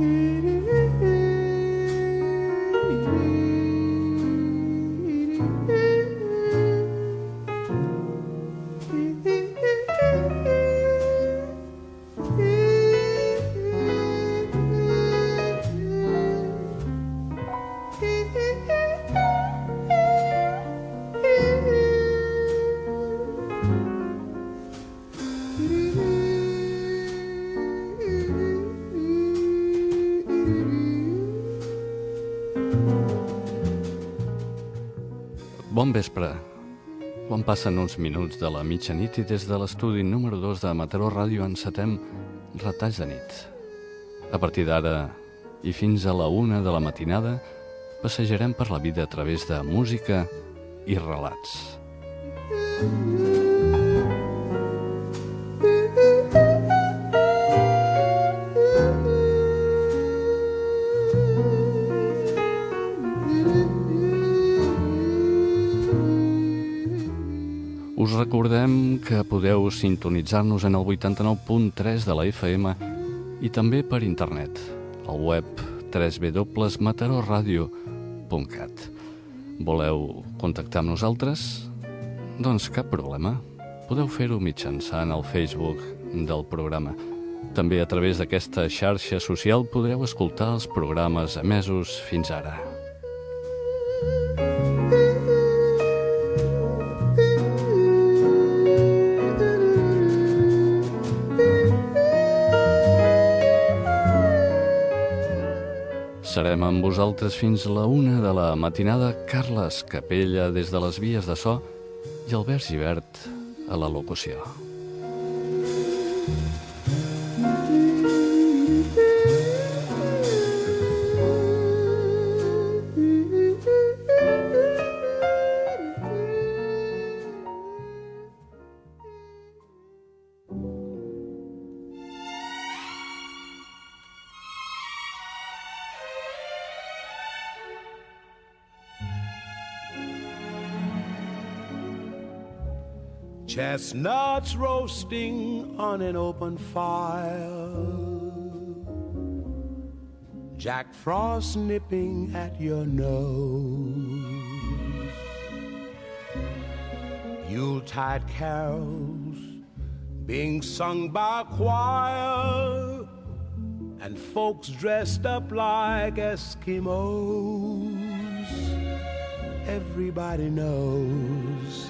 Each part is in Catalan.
Mm-hmm. Bon vespre. Quan passen uns minuts de la mitjanit i des de l'estudi número 2 de Mataró Ràdio encetem retalls de nit. A partir d'ara i fins a la una de la matinada passejarem per la vida a través de música i relats. Mm -hmm. Que podeu sintonitzar-nos en el 89.3 de la FM i també per internet, al web www.mataroradio.cat. Voleu contactar amb nosaltres? Doncs cap problema. Podeu fer-ho mitjançant el Facebook del programa. També a través d'aquesta xarxa social podreu escoltar els programes emesos fins ara. Serem amb vosaltres fins la una de la matinada Carles Capella des de les vies de so i Albert Givert a la locució. Chestnuts roasting on an open fire. Jack Frost nipping at your nose. Yuletide carols being sung by a choir. And folks dressed up like Eskimos. Everybody knows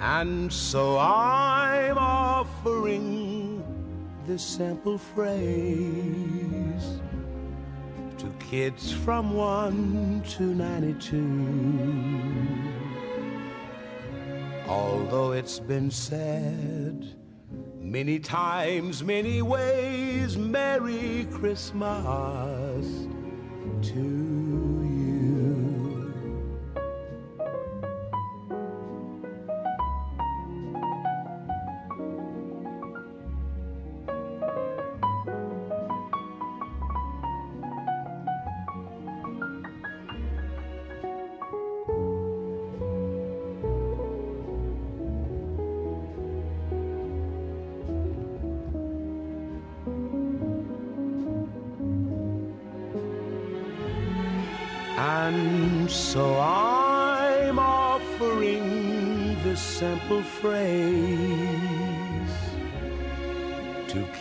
And so I'm offering this simple phrase to kids from 1 to 92. Although it's been said many times, many ways, Merry Christmas to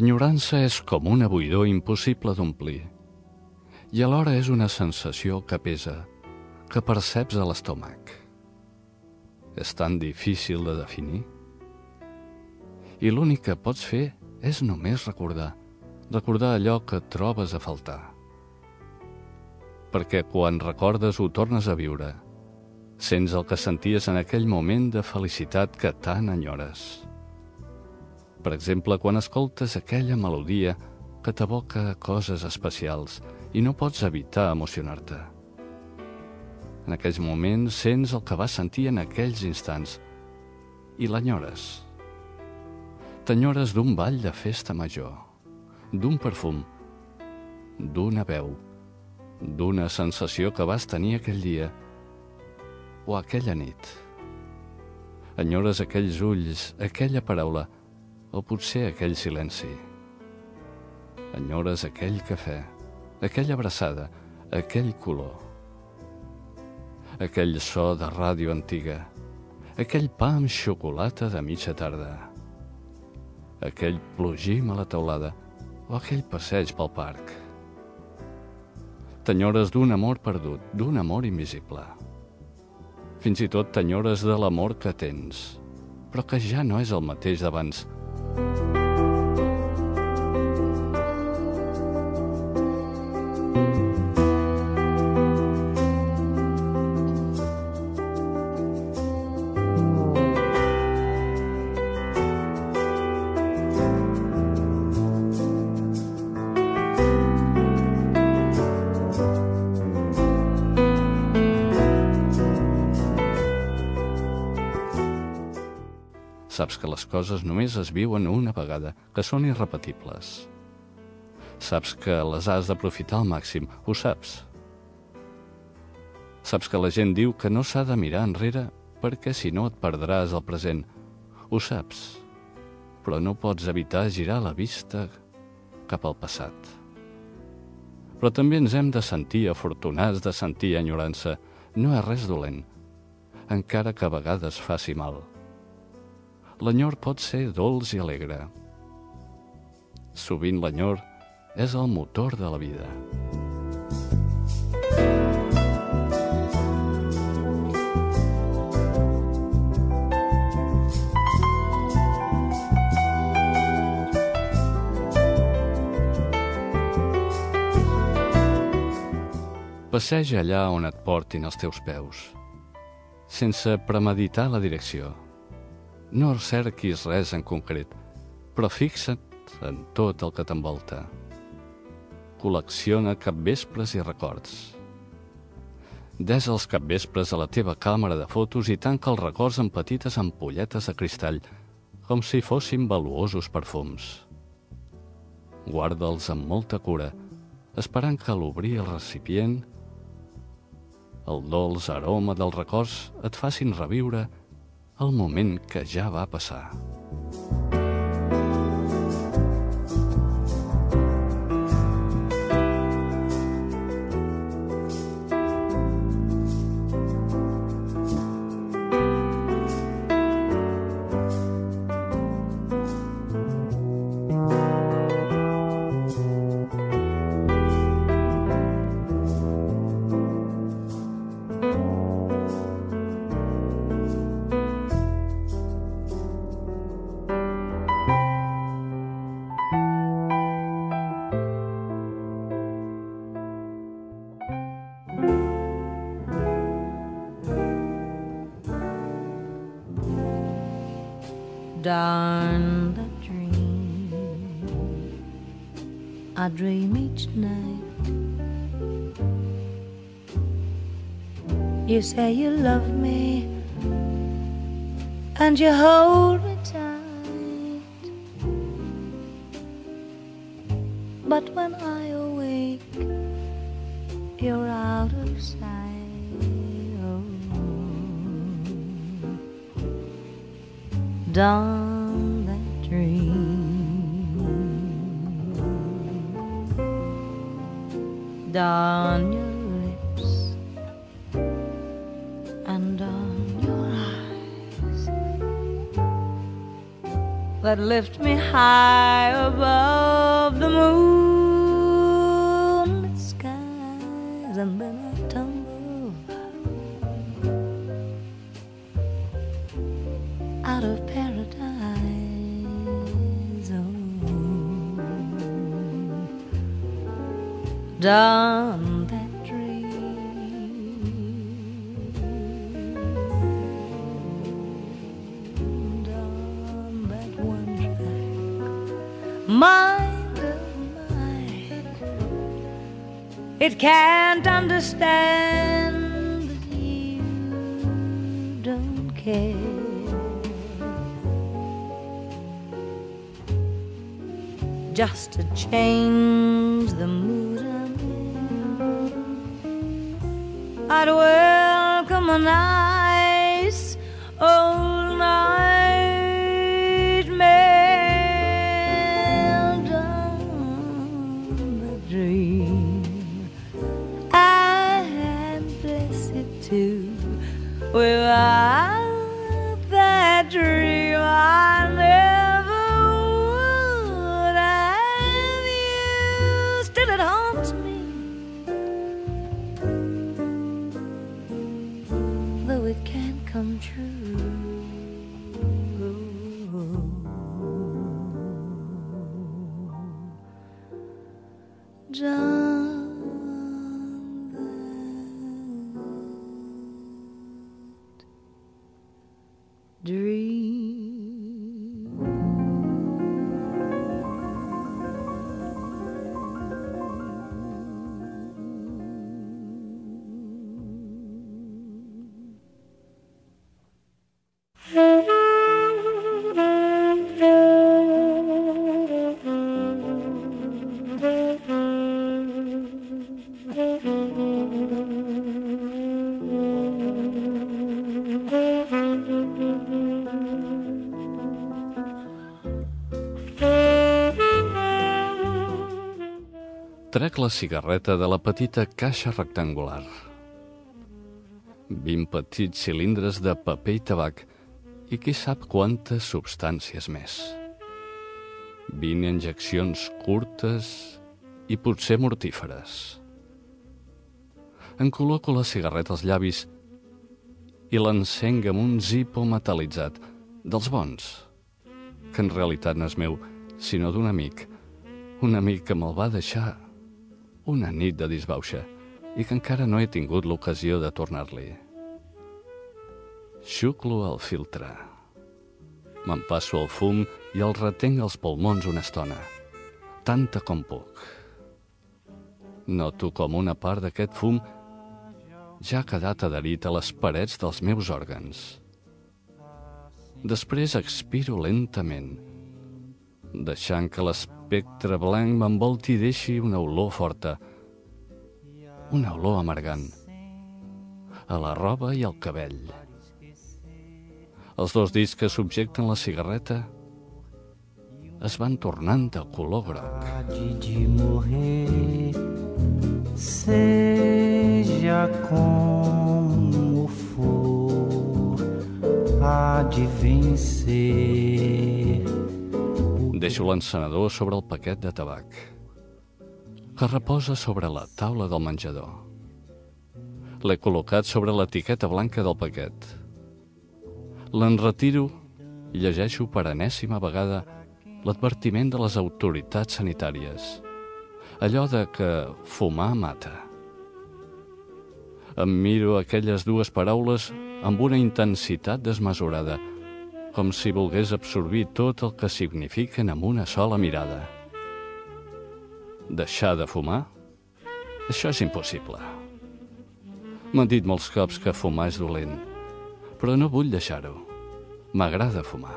L'enyorança és com una buidor impossible d'omplir i alhora és una sensació que pesa, que perceps a l'estómac. És tan difícil de definir. I l'únic que pots fer és només recordar, recordar allò que trobes a faltar. Perquè quan recordes ho tornes a viure, sents el que senties en aquell moment de felicitat que tant enyores. Per exemple, quan escoltes aquella melodia que t'evoca coses especials i no pots evitar emocionar-te. En aquells moments sents el que vas sentir en aquells instants i l'enyores. T'enyores d'un ball de festa major, d'un perfum, d'una veu, d'una sensació que vas tenir aquell dia o aquella nit. Enyores aquells ulls, aquella paraula, o potser aquell silenci. Enyores aquell cafè, aquella abraçada, aquell color. Aquell so de ràdio antiga, aquell pa amb xocolata de mitja tarda, aquell plogim a la teulada o aquell passeig pel parc. T'enyores d'un amor perdut, d'un amor invisible. Fins i tot t'enyores de l'amor que tens, però que ja no és el mateix d'abans, Saps que coses només es viuen una vegada, que són irrepetibles. Saps que les has d'aprofitar al màxim, ho saps. Saps que la gent diu que no s'ha de mirar enrere perquè si no et perdràs el present. Ho saps, però no pots evitar girar la vista cap al passat. Però també ens hem de sentir afortunats de sentir enyorança. No és res dolent, encara que a vegades faci mal l'enyor pot ser dolç i alegre. Sovint l'enyor és el motor de la vida. Passeja allà on et portin els teus peus, sense premeditar la direcció no cerquis res en concret, però fixa't en tot el que t'envolta. Col·lecciona capvespres i records. Desa els capvespres a la teva càmera de fotos i tanca els records en petites ampolletes de cristall, com si fossin valuosos perfums. Guarda'ls amb molta cura, esperant que l'obrir el recipient, el dolç aroma dels records et facin reviure el moment que ja va passar. Darn the dream I dream each night You say you love me and you hold me tight. But when I Dawn that dream. Dawn your lips and on your eyes that lift me high above the moonlit can't understand that you don't care. Just to change the mood I'm in, I'd welcome a nice Trec la cigarreta de la petita caixa rectangular. 20 petits cilindres de paper i tabac i qui sap quantes substàncies més. 20 injeccions curtes i potser mortíferes. Em col·loco la cigarreta als llavis i l'encenc amb un zipo metal·litzat, dels bons, que en realitat no és meu, sinó d'un amic, un amic que me'l va deixar una nit de disbauxa i que encara no he tingut l'ocasió de tornar-li. Xuclo el filtre. Me'n passo el fum i el retenc als pulmons una estona, tanta com puc. Noto com una part d'aquest fum ja ha quedat adherit a les parets dels meus òrgans. Després expiro lentament, deixant que l'espectre blanc m'envolti i deixi una olor forta, una olor amargant, a la roba i al cabell. Els dos dits que subjecten la cigarreta es van tornant de color groc. de morrer, seja como for, há de vencer. Deixo l'encenedor sobre el paquet de tabac, que reposa sobre la taula del menjador. L'he col·locat sobre l'etiqueta blanca del paquet. L'en retiro i llegeixo per enèsima vegada l'advertiment de les autoritats sanitàries. Allò de que fumar mata. Em miro aquelles dues paraules amb una intensitat desmesurada, com si volgués absorbir tot el que signifiquen amb una sola mirada. Deixar de fumar? Això és impossible. M'han dit molts cops que fumar és dolent, però no vull deixar-ho. M'agrada fumar.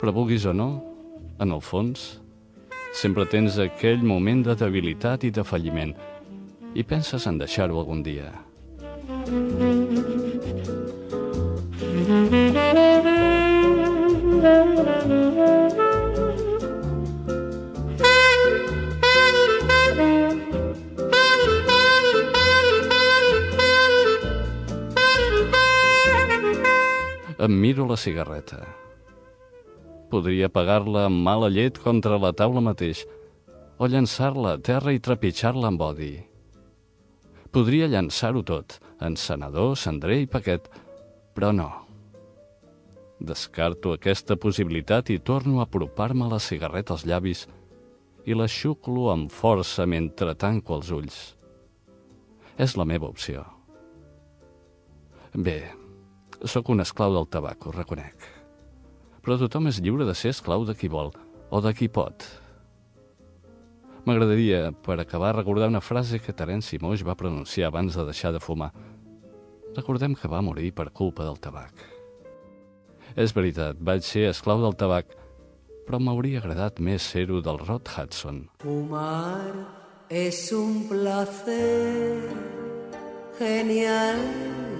Però vulguis o no, en el fons, sempre tens aquell moment de debilitat i de falliment i penses en deixar-ho algun dia. Em miro la cigarreta. Podria pagar-la amb mala llet contra la taula mateix, o llançar-la a terra i trepitjar-la amb odi. Podria llançar-ho tot, en senador, cendrer i paquet, però no. Descarto aquesta possibilitat i torno a apropar-me la cigarreta als llavis i la xuclo amb força mentre tanco els ulls. És la meva opció. Bé, sóc un esclau del tabac, ho reconec. Però tothom és lliure de ser esclau de qui vol, o de qui pot. M'agradaria, per acabar, recordar una frase que Terenci Moix va pronunciar abans de deixar de fumar. Recordem que va morir per culpa del tabac. És veritat, vaig ser esclau del tabac, però m'hauria agradat més ser-ho del Rod Hudson. Fumar es un placer genial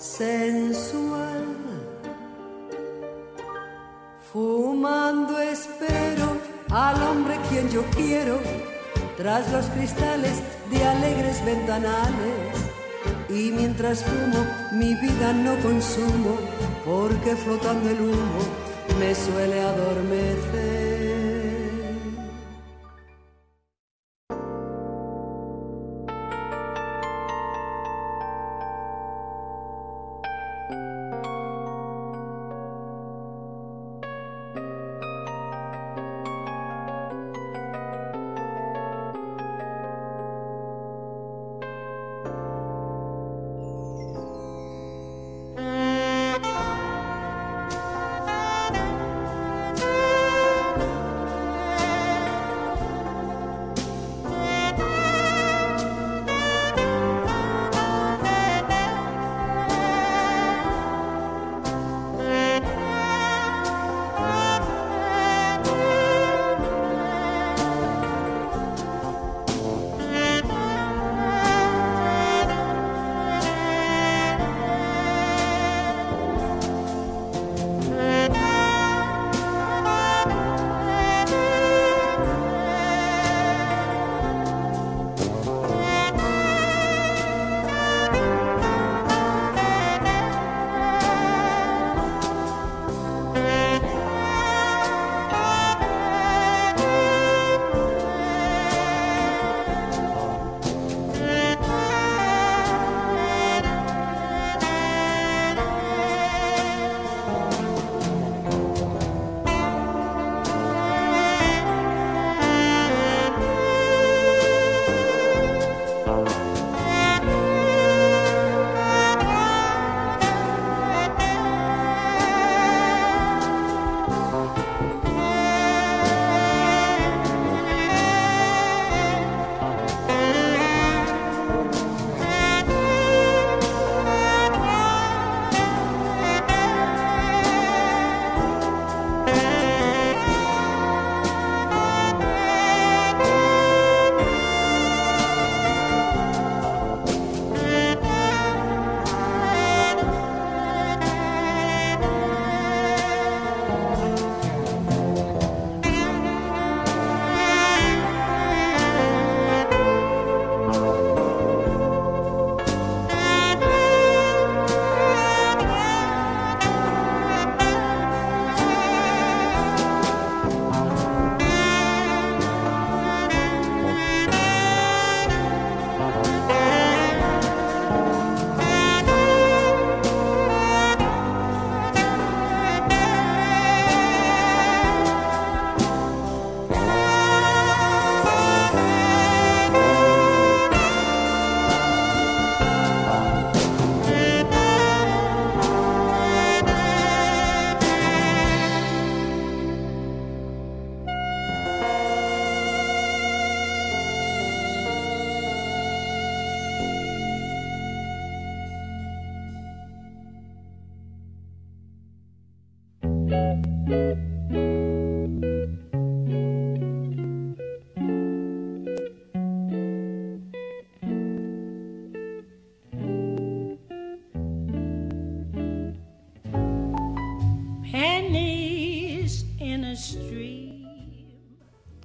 sensual. Fumando espero al hombre quien yo quiero, tras los cristales de alegres ventanales. Y mientras fumo, mi vida no consumo, porque flotando el humo me suele adormecer.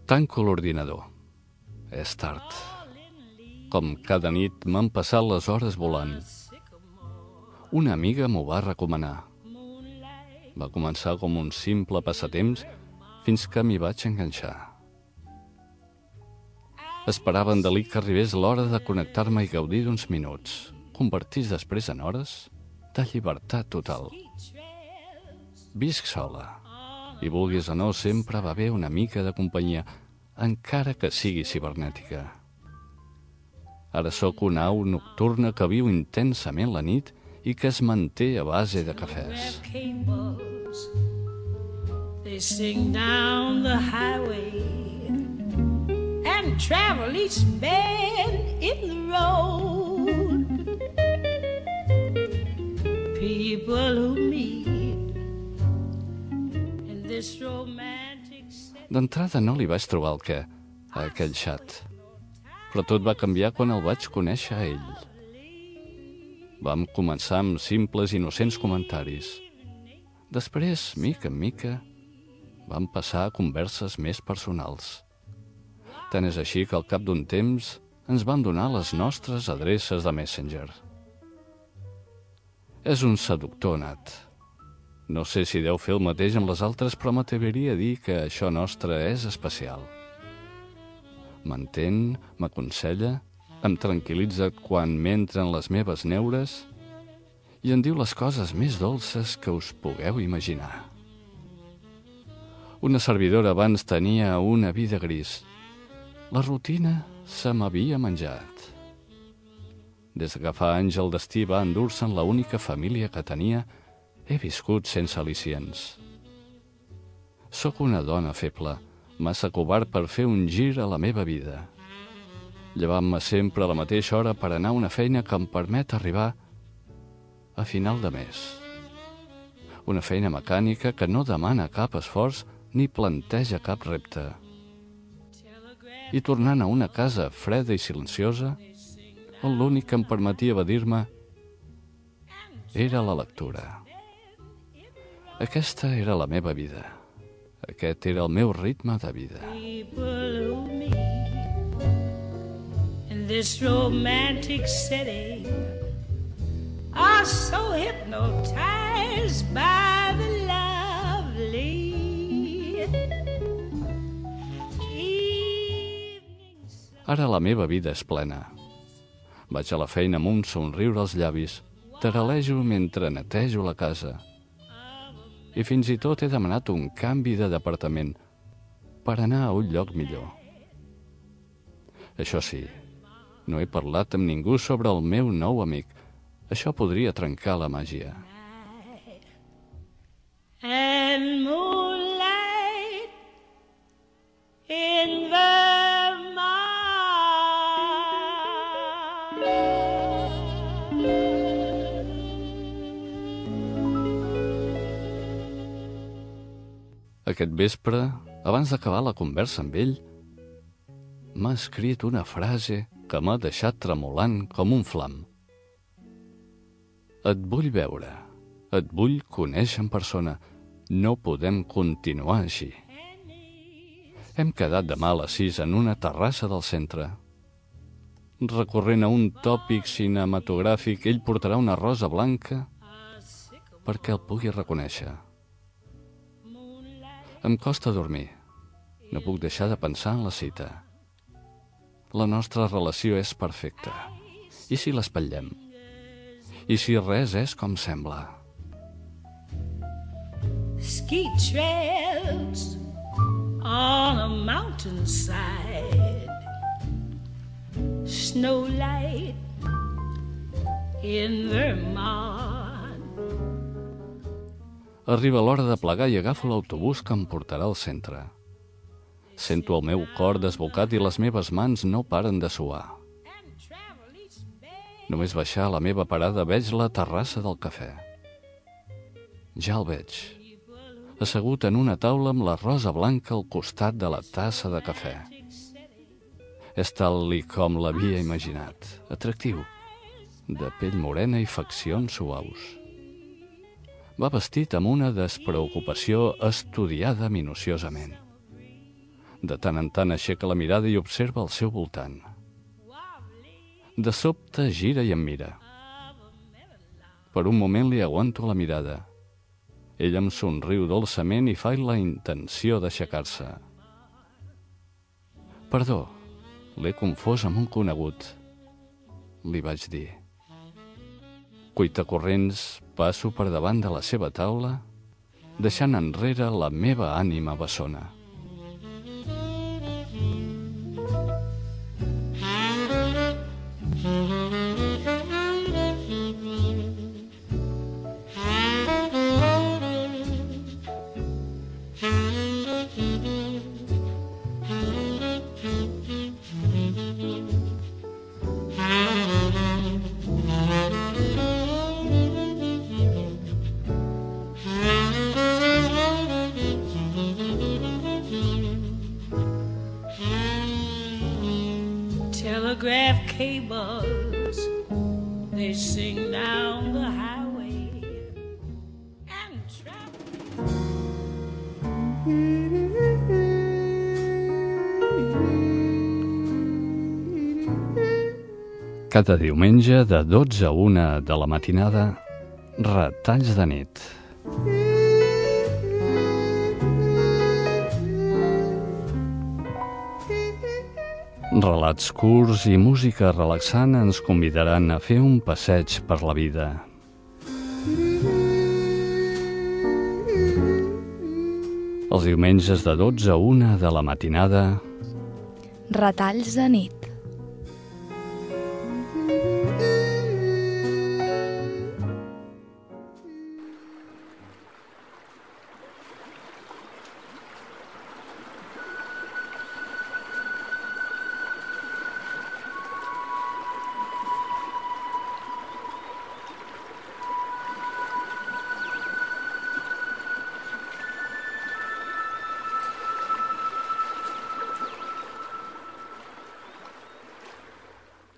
Tanco l'ordinador. És tard. Com cada nit m'han passat les hores volant. Una amiga m'ho va recomanar. Va començar com un simple passatemps fins que m'hi vaig enganxar. Esperava en delit que arribés l'hora de connectar-me i gaudir d'uns minuts, convertits després en hores de llibertat total. Visc sola, i vulguis o no, sempre va bé una mica de companyia, encara que sigui cibernètica. Ara sóc una au nocturna que viu intensament la nit i que es manté a base de cafès. They sing down the highway and travel each bend in the D'entrada no li vaig trobar el què, a aquell xat. Però tot va canviar quan el vaig conèixer a ell. Vam començar amb simples i innocents comentaris. Després, mica en mica, vam passar a converses més personals. Tant és així que al cap d'un temps ens van donar les nostres adreces de Messenger. És un seductor nat. No sé si deu fer el mateix amb les altres, però m'atreviria a dir que això nostre és especial. M'entén, m'aconsella, em tranquil·litza quan m'entren les meves neures i em diu les coses més dolces que us pugueu imaginar. Una servidora abans tenia una vida gris. La rutina se m'havia menjat. Des que fa anys el destí va endur-se'n la única família que tenia, he viscut sense al·licients. Sóc una dona feble, massa covard per fer un gir a la meva vida. Llevant-me sempre a la mateixa hora per anar a una feina que em permet arribar a final de mes. Una feina mecànica que no demana cap esforç ni planteja cap repte. I tornant a una casa freda i silenciosa, on l'únic que em permetia evadir-me era la lectura. Aquesta era la meva vida. Aquest era el meu ritme de vida. in this romantic setting are so hypnotized by the lovely. Ara la meva vida és plena. Vaig a la feina amb un somriure als llavis, taralejo mentre netejo la casa. I fins i tot he demanat un canvi de departament per anar a un lloc millor. Això sí, no he parlat amb ningú sobre el meu nou amic. Això podria trencar la màgia. and moonlight in Vermont. Aquest vespre, abans d'acabar la conversa amb ell, m'ha escrit una frase que m'ha deixat tremolant com un flam. Et vull veure, et vull conèixer en persona. No podem continuar així. Hem quedat demà a les sis en una terrassa del centre. Recorrent a un tòpic cinematogràfic, ell portarà una rosa blanca perquè el pugui reconèixer. Em costa dormir. No puc deixar de pensar en la cita. La nostra relació és perfecta. I si l'espatllem? I si res és com sembla? ski trails on a mountainside, snow light in Vermont. Arriba l'hora de plegar i agafo l'autobús que em portarà al centre. Sento el meu cor desbocat i les meves mans no paren de suar. Només baixar a la meva parada veig la terrassa del cafè. Ja el veig. assegut en una taula amb la rosa blanca al costat de la tassa de cafè. És tal-li com l'havia imaginat, atractiu, de pell morena i faccions suaus. Va vestit amb una despreocupació estudiada minuciosament. De tant en tant aixeca la mirada i observa al seu voltant. De sobte gira i em mira. Per un moment li aguanto la mirada. Ell em somriu dolçament i fa la intenció d'aixecar-se. Perdó, l'he confós amb un conegut. Li vaig dir. Cuita corrents, passo per davant de la seva taula, deixant enrere la meva ànima bessona. Cada diumenge de 12 a 1 de la matinada, retalls de nit. Relats curts i música relaxant ens convidaran a fer un passeig per la vida. Els diumenges de 12 a 1 de la matinada, Retalls de nit.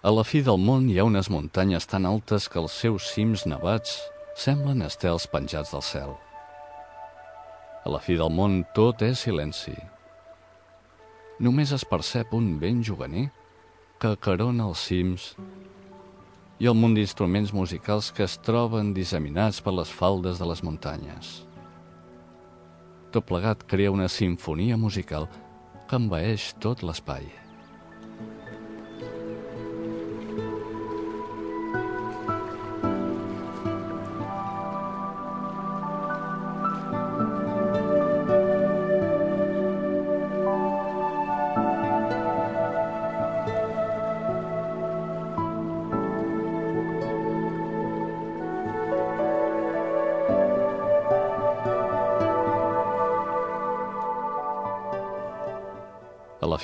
A la fi del món hi ha unes muntanyes tan altes que els seus cims nevats semblen estels penjats del cel. A la fi del món tot és silenci. Només es percep un vent juganer que acarona els cims i el munt d'instruments musicals que es troben disseminats per les faldes de les muntanyes. Tot plegat crea una sinfonia musical que envaeix tot l'espai.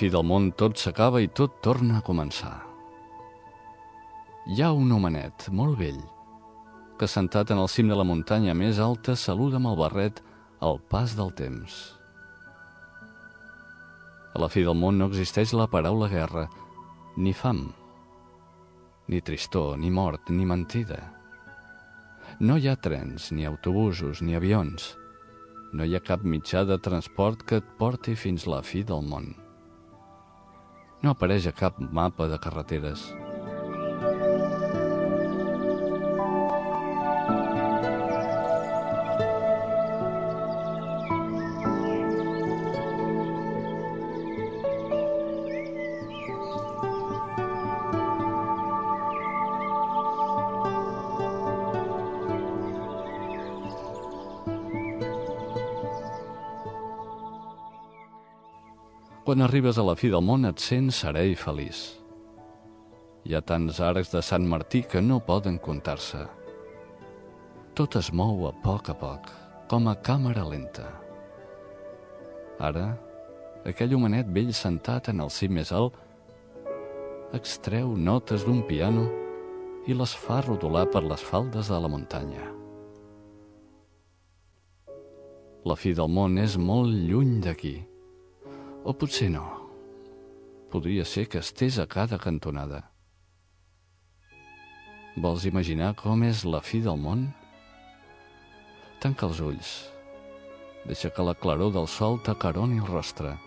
Fi del món tot s'acaba i tot torna a començar. Hi ha un homenet molt vell que sentat en el cim de la muntanya més alta saluda amb el barret el pas del temps. A la fi del món no existeix la paraula guerra, ni fam, ni tristor, ni mort, ni mentida. No hi ha trens, ni autobusos, ni avions. No hi ha cap mitjà de transport que et porti fins la fi del món. No apareix a cap mapa de carreteres. Quan arribes a la fi del món et sents serè i feliç. Hi ha tants arcs de Sant Martí que no poden comptar-se. Tot es mou a poc a poc, com a càmera lenta. Ara, aquell homenet vell sentat en el cim més alt extreu notes d'un piano i les fa rodolar per les faldes de la muntanya. La fi del món és molt lluny d'aquí. O potser no. Podria ser que estés a cada cantonada. Vols imaginar com és la fi del món? Tanca els ulls. Deixa que la claror del sol t'acaroni el rostre.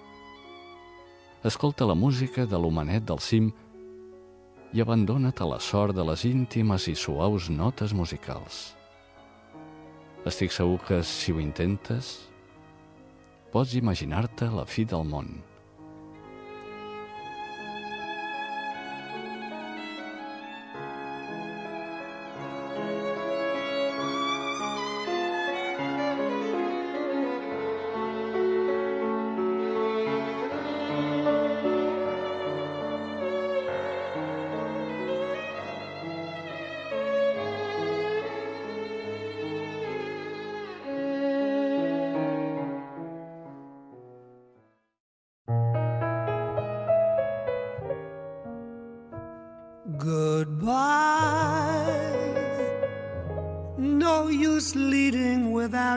Escolta la música de l'humanet del cim i abandona't a la sort de les íntimes i suaus notes musicals. Estic segur que, si ho intentes, pots imaginar-te la fi del món.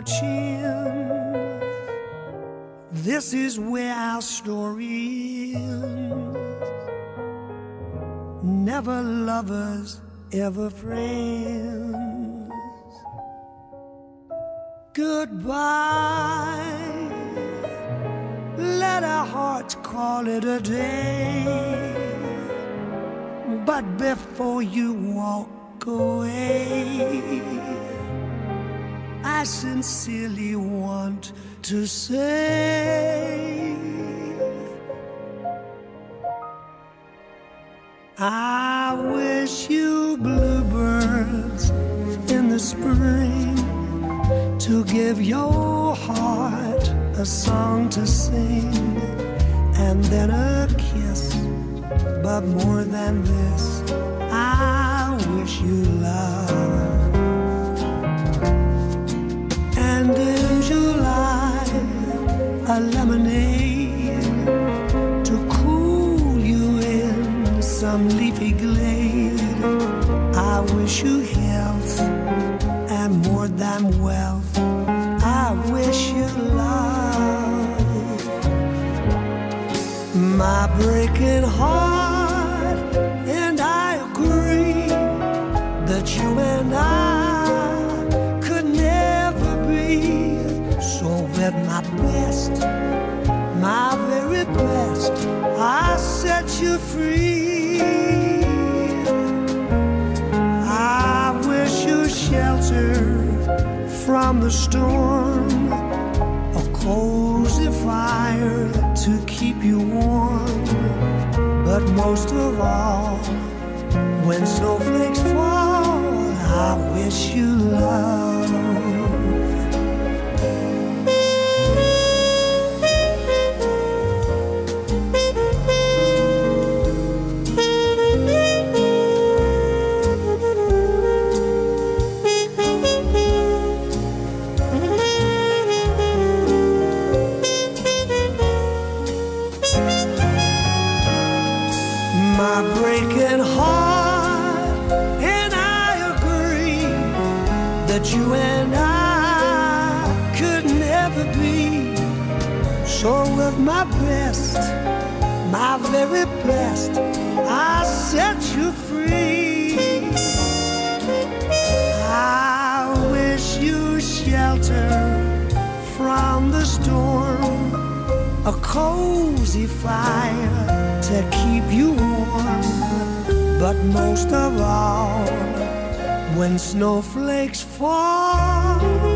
Chins. This is where our story ends. Never lovers, ever friends. Goodbye. Let our hearts call it a day. But before you walk away, I sincerely want to say I wish you bluebirds in the spring to give your heart a song to sing and then a kiss. But more than this, I wish you love. A lemonade to cool you in some leafy glade. I wish you health and more than wealth. I wish you love. My breaking heart, from the storm, a cozy fire to keep you warm. But most of all, when snowflakes fall, I wish you love. Cozy fire to keep you warm. But most of all, when snowflakes fall,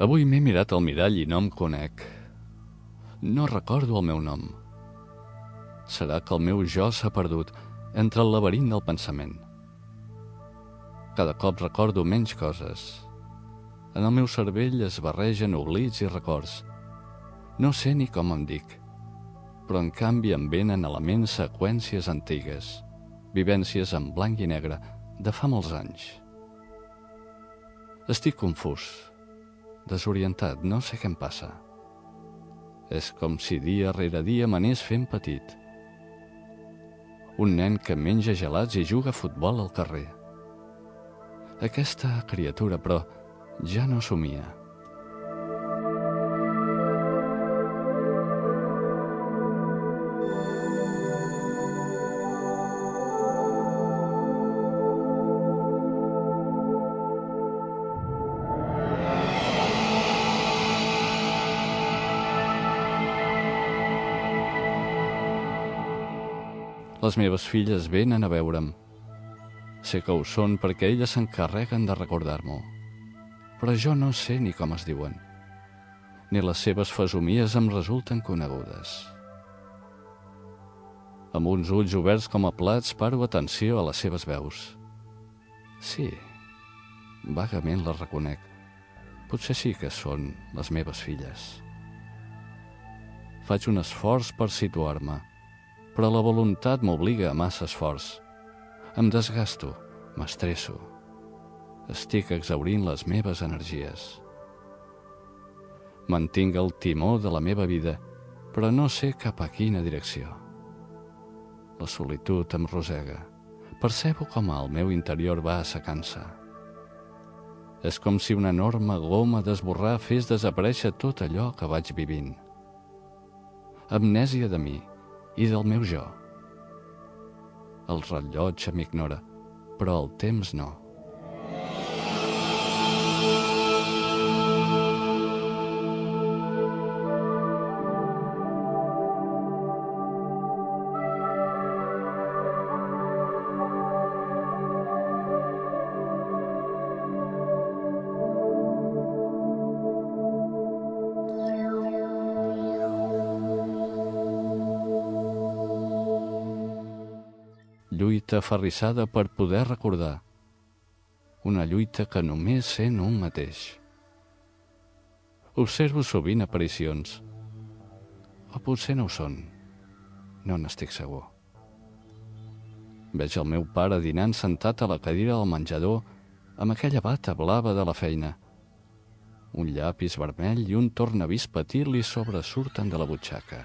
Avui m'he mirat al mirall i no em conec. No recordo el meu nom. Serà que el meu jo s'ha perdut entre el laberint del pensament. Cada cop recordo menys coses. En el meu cervell es barregen oblits i records. No sé ni com em dic, però en canvi em venen a la ment seqüències antigues, vivències en blanc i negre de fa molts anys. Estic confús, desorientat, no sé què em passa. És com si dia rere dia m'anés fent petit. Un nen que menja gelats i juga a futbol al carrer. Aquesta criatura, però, ja no somia. Les meves filles venen a veure'm. Sé que ho són perquè elles s'encarreguen de recordar-m'ho. Però jo no sé ni com es diuen. Ni les seves fesomies em resulten conegudes. Amb uns ulls oberts com a plats paro atenció a les seves veus. Sí, vagament les reconec. Potser sí que són les meves filles. Faig un esforç per situar-me però la voluntat m'obliga a massa esforç. Em desgasto, m'estresso. Estic exaurint les meves energies. Mantinc el timó de la meva vida, però no sé cap a quina direcció. La solitud em rosega. Percebo com el meu interior va assecant-se. És com si una enorme goma d'esborrar fes desaparèixer tot allò que vaig vivint. Amnèsia de mi, i del meu jo. El rellotge m'ignora, però el temps no. Lluita aferrissada per poder recordar. Una lluita que només sent un mateix. Observo sovint aparicions. O potser no ho són. No n'estic segur. Veig el meu pare dinant sentat a la cadira del menjador amb aquella bata blava de la feina. Un llapis vermell i un tornavís petit li sobresurten de la butxaca.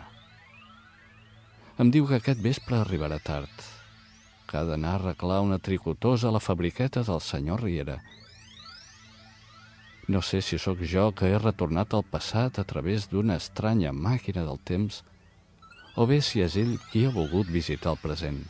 Em diu que aquest vespre arribarà tard, que ha d'anar a arreglar una tricotosa a la fabriqueta del senyor Riera. No sé si sóc jo que he retornat al passat a través d'una estranya màquina del temps o bé si és ell qui ha volgut visitar el present.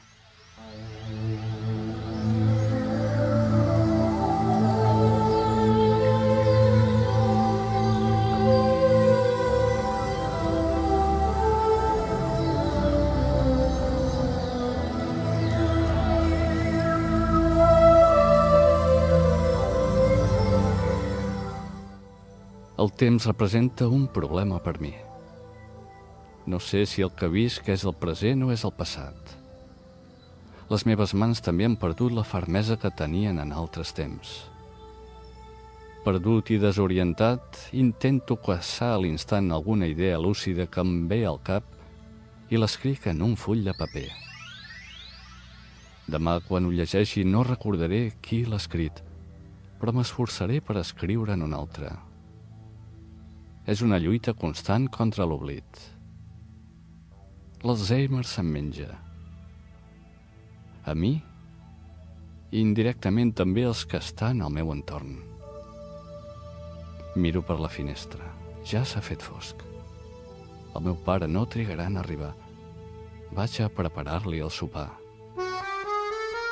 El temps representa un problema per mi. No sé si el que visc és el present o és el passat. Les meves mans també han perdut la fermesa que tenien en altres temps. Perdut i desorientat, intento caçar a l'instant alguna idea lúcida que em ve al cap i l'escric en un full de paper. Demà, quan ho llegeixi, no recordaré qui l'ha escrit, però m'esforçaré per escriure en un altre. És una lluita constant contra l'oblit. L'Alzheimer se'n menja. A mi i indirectament també els que estan al meu entorn. Miro per la finestra. Ja s'ha fet fosc. El meu pare no trigarà en arribar. Vaig a preparar-li el sopar.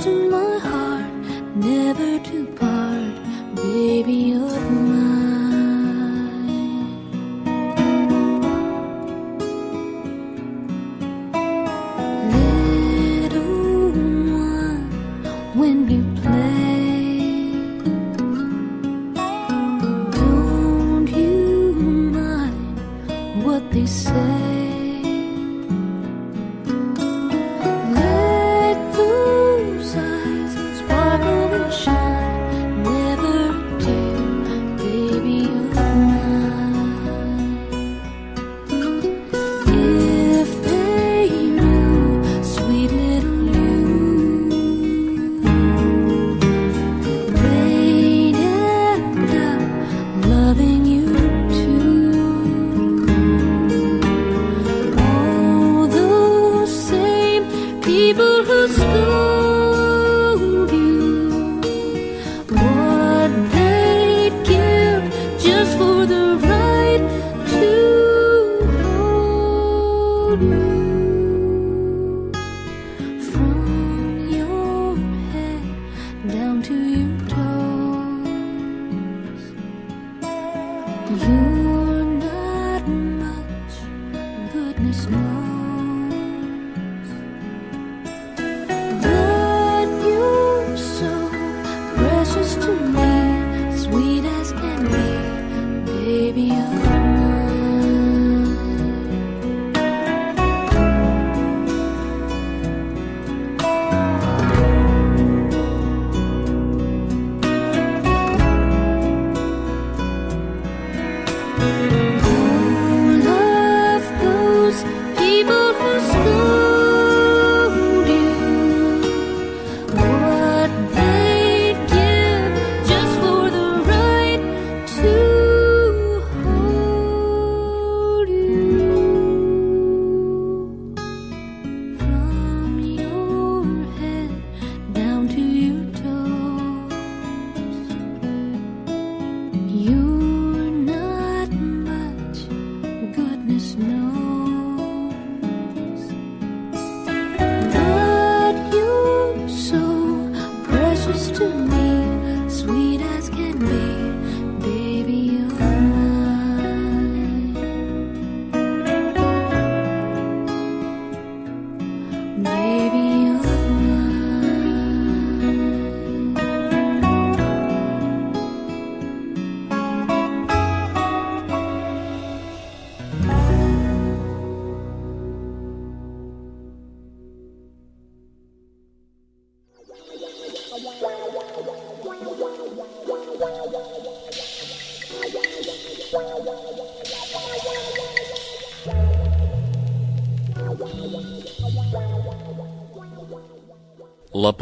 to my heart, never to part, baby of mine.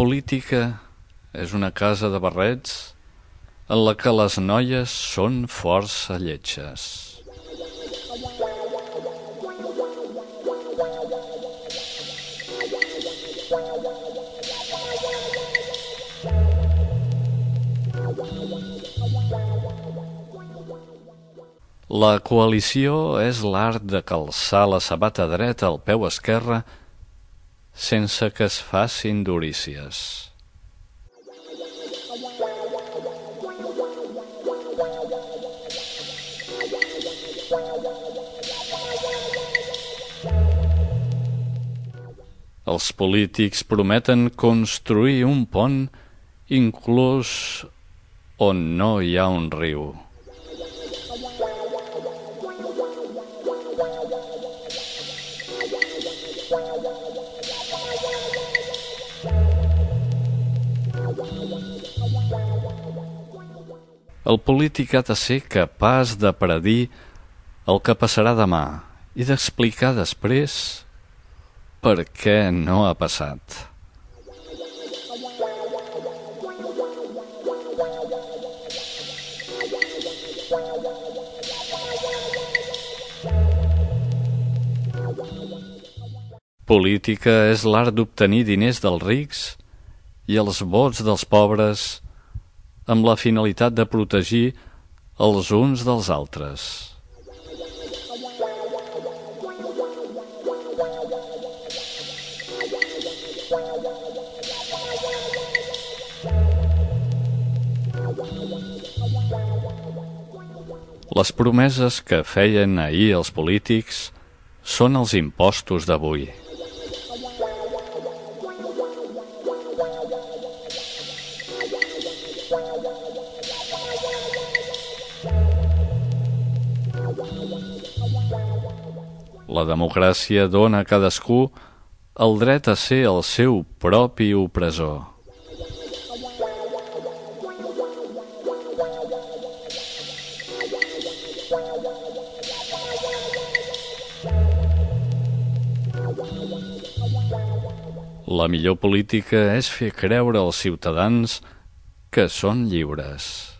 Política és una casa de barrets en la que les noies són força lletges. La coalició és l'art de calçar la sabata dreta al peu esquerre sense que es facin durícies. Els polítics prometen construir un pont inclús on no hi ha un riu. El polític ha de ser capaç de predir el que passarà demà i d'explicar després per què no ha passat. Política és l'art d'obtenir diners dels rics i els vots dels pobres amb la finalitat de protegir els uns dels altres. Les promeses que feien ahir els polítics són els impostos d'avui. Democràcia dona a cadascú el dret a ser el seu propi opressor. La millor política és fer creure als ciutadans que són lliures.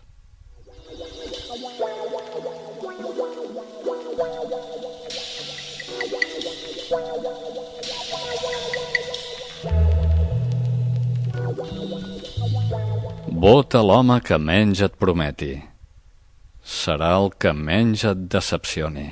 Vota l'home que menys et prometi. Serà el que menys et decepcioni.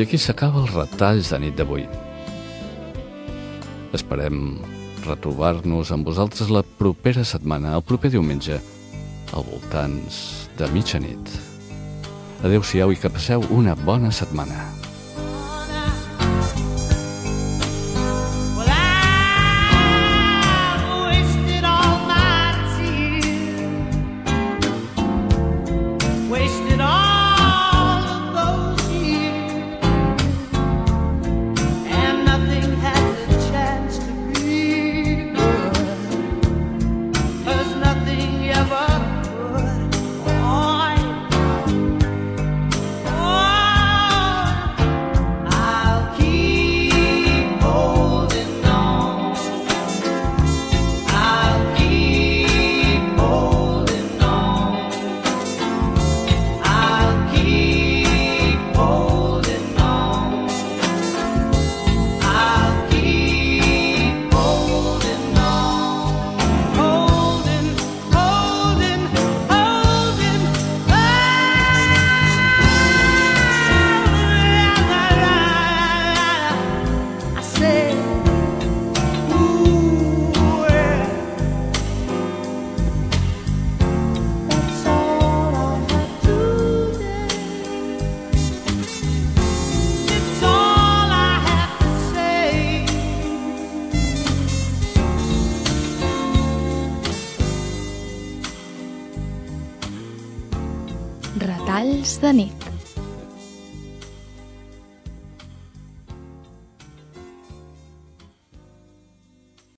Aquí s'acaba els retalls de nit d'avui. Esperem retrobar-nos amb vosaltres la propera setmana, el proper diumenge, al voltants de mitjanit. Adéu-siau i que passeu una bona setmana.